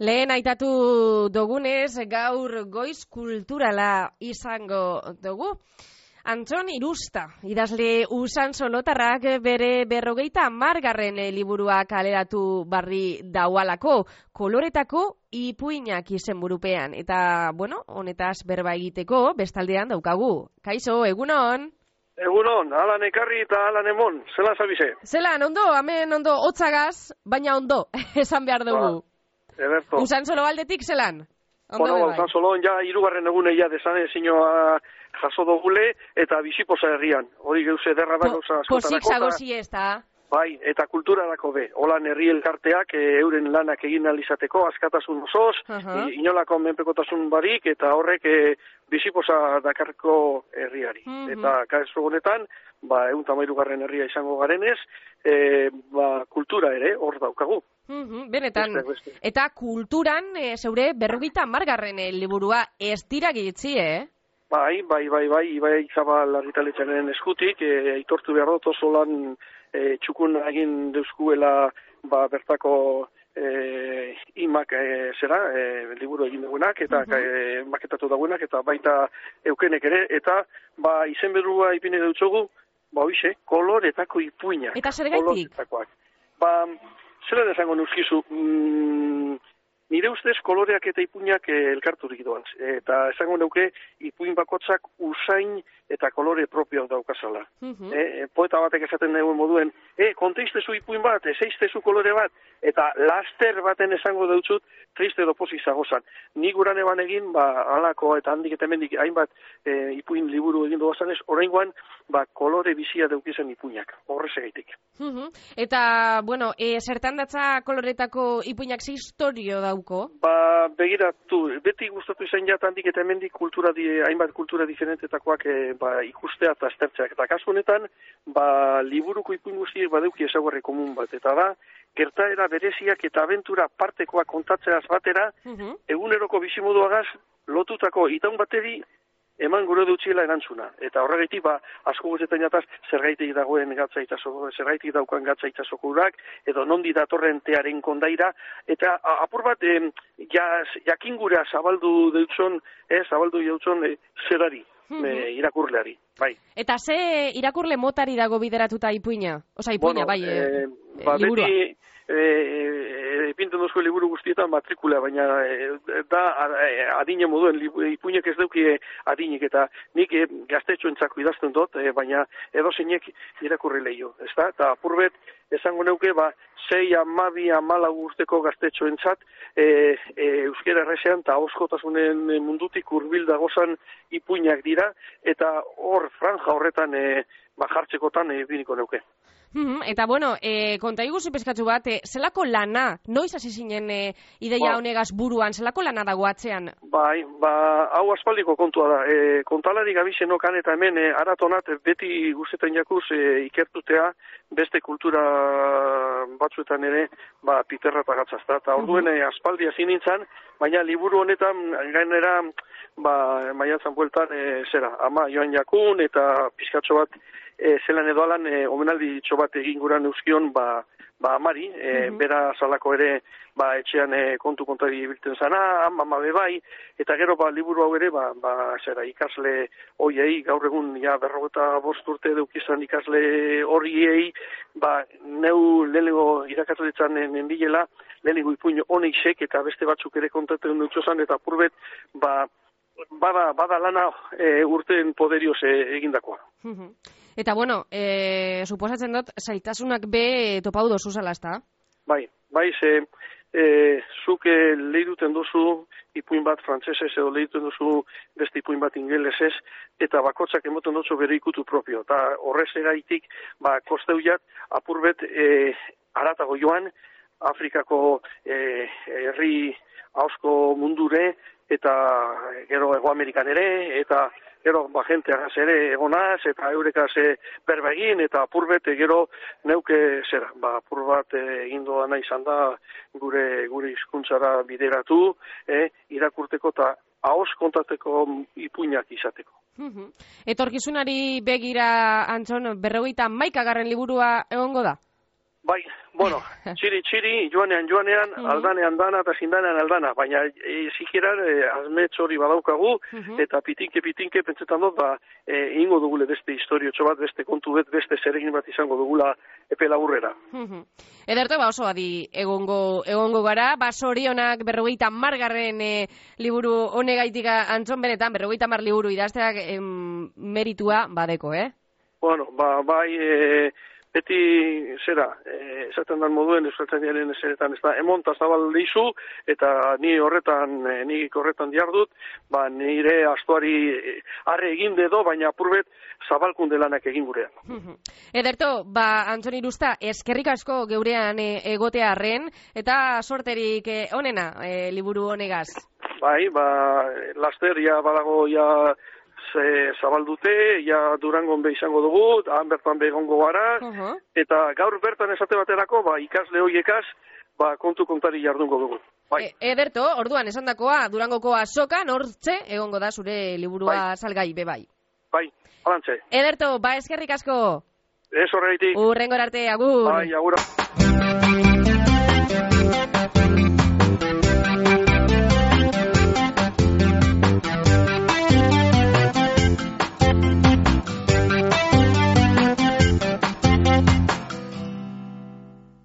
lehen aitatu dugunez, gaur goiz kulturala izango dugu. Antxon Irusta, idazle usan solotarrak bere berrogeita margarren liburua kaleratu barri daualako, koloretako ipuinak izen burupean. Eta, bueno, honetaz berba egiteko, bestaldean daukagu. Kaixo, egunon? Egunon, alan ekarri eta alan emon, zelan zabize? Zelan, ondo, hemen ondo, hotzagaz, baina ondo, esan behar dugu. Ba, ederto. Usan solo baldetik zelan? Bueno, ba, bai. usan solon ja irugarren eguneia desane zinua jaso dogule eta biziposa herrian. Hori geuse derra da gauza askotarako. eta- zagozi ez da. Bai, eta kulturarako be. Holan herri elkarteak e, euren lanak egin alizateko, askatasun osoz, Aha. i- inolako menpekotasun barik, eta horrek e, biziposa dakarko herriari. Mhm. Eta kaso honetan, ba, egun tamairugarren herria izango garenez, e, ba, kultura ere, hor daukagu. Mhm, Benetan, Beste, beste. eta kulturan e, zeure berrogeita margarren liburua ez dira gitzi, eh? Bai, bai, bai, bai, Ibai Zabal argitaletxaren eskutik, e, aitortu behar dut oso lan e, txukun egin deuskuela ba, bertako e, imak e, zera, e, liburu egin duguenak, eta Mhm. e, maketatu dauenak, eta baita eukenek ere, eta ba, izen berua ipine dutzugu, ba, hoize, koloretako ipuina. Eta zergaitik? Koloretakoak. Ba, zela esango nuzkizu, mm, nire ustez koloreak eta ipuinak eh, elkarturik doan. Eta esango neuke ipuin bakotzak usain eta kolore propio daukazala. Mhm. Eh, poeta batek esaten dugu moduen, e, konteistezu ipuin bat, ezeiztezu kolore bat, eta laster baten esango deutzut, triste edo pozik zagozan. Ni guran eban egin, ba, alako eta handik eta hemendik hainbat e, ipuin liburu egin dugu ez, oraingoan, ba, kolore bizia deukizen ipuinak, horrez egeitik. Mhm. Eta, bueno, e, zertan datza koloretako ipuinak ze historio dauko? Ba, begiratu, beti gustatu izan jat handik eta hemendik kultura di, hainbat kultura diferentetakoak e, ba, ikustea eta aztertzeak. Eta kasu honetan, ba, liburuko ipuin guztiek badeuki ezaguarri komun bat. Eta da, gertaera bereziak eta abentura partekoak kontatzeaz batera, Mhm. eguneroko bizimoduagaz lotutako itaun bateri eman gure dutxila erantzuna. Eta horregatik, ba, asko guzetan jataz, zergaitik dagoen gatza itazoko, zergaitik daukan gatza itazoko urak, edo nondi datorren tearen kondaira, eta apur bat, em, ja, jakin gura zabaldu deutzon, eh, zabaldu deutzon eh, zerari, Mhm. eh, irakurleari, bai. Eta ze irakurle motari dago bideratuta ipuina? Osa, ipuina, bai, e, eh, ba, liburua. beti eh, ipinten duzko liburu guztietan matrikula, baina eh, da eh, adine moduen, ipuinek ez dauki adinik, eta nik eh, gaztetxoentzako idazten dut, eh, baina edo zeinek irakurri lehio, ez da? Eta apurbet, esango neuke, ba, sei amabi amala urteko gaztetxoentzat, e, e, euskera errezean eta oskotasunen mundutik hurbil dagozan ipuinak dira, eta hor franja horretan e, ba, jartzekotan e, biniko neuke. Mhm, Eta, bueno, e, konta iguzu peskatzu bat, e, zelako lana, noiz hasi zinen e, ideia Ba. honegaz buruan, zelako lana dago atzean? Bai, ba, hau aspaldiko kontua da. E, kontalari gabizenokan eta hemen e, aratonat beti guztetan jakuz e, ikertutea beste kultura batzuetan ere ba, piterra eta gatzazta. Eta orduen e, aspaldi hasi nintzen, baina liburu honetan gainera ba, maiatzan bueltan e, zera, ama joan jakun eta pizkatxo bat e, zelan edo alan e, omenaldi txo bat egin guran euskion ba, ba amari, e, Mhm. bera salako ere ba, etxean e, kontu kontari biltzen zana, ama bai, eta gero ba, liburu hau ere, ba, ba, zera, ikasle hoiei, gaur egun ja, berrogeta bost urte deukizan ikasle horiei, ba, neu lehenengo irakatu ditzan nenbilela, lehenengo ipuin honeisek eta beste batzuk ere kontatzen dutxozan, eta purbet, ba, bada, bada lana e, urten poderioz e, egindakoa. Mhm. Eta, bueno, e, suposatzen dut, zailtasunak be topau dozu zala, ezta? Bai, bai, ze, e, zuk lehiduten duzu ipuin bat frantsesez edo lehiduten duzu beste ipuin bat ingelesez, eta bakotzak emoten dutzu bere ikutu propio. Eta horrez egaitik, ba, kosteuiat, apurbet, e, aratago joan, Afrikako e, herri hausko mundure, eta gero Ego Amerikan ere, eta gero ba, jenteagaz ere egonaz, eta eurekaz e, berba egin, eta apurbet e, gero neuke zera, ba, apur bat e, egin doana izan da gure gure hizkuntzara bideratu, e, irakurteko eta ahos kontateko ipuinak izateko. Etorkizunari begira, Antxon, berrogeita maikagarren liburua egongo da? Bai, bueno, txiri txiri, joanean joanean, aldanean dana eta zindanean aldana, baina e, zikirar e, azmetz hori badaukagu, eta pitinke pitinke pentsetan dut, ba, e, ingo dugule beste historiotxo bat, beste kontu bet, beste zeregin bat izango dugula epe laburrera. Ederto, ba oso adi egongo, egongo gara, ba sorionak berrogeita margarren e, liburu honegaitik antzon benetan, berrogeita mar liburu idazteak em, meritua badeko, eh? Bueno, ba, bai, e, beti, zera, e, esaten dan moduen euskaltzaiaren eseretan, ez da, emonta zabal dizu, eta ni horretan, e, ni horretan diardut, ba, nire astuari e, arre egin dedo, baina apurbet zabalkunde lanak egin gurean. Mhm. Ederto, ba, Antzon Irusta, eskerrik asko geurean e, egotea arren, eta sorterik e, onena e, liburu honegaz. Bai, ba, laster, ja, badago, ja, ze, zabaldute, ja, durangon be izango dugu, han bertan be egongo gara, Uh eta gaur bertan esate baterako, ba, ikasle hoiekaz, ba, kontu kontari jardungo dugu. Bai. E, ederto, orduan esandakoa Durangoko azokan hortze egongo da zure liburua Bai. salgai be bai. Bai, alantze. Ederto, ba eskerrik asko. Ez horreitik, Urrengor arte agur. bai, agura.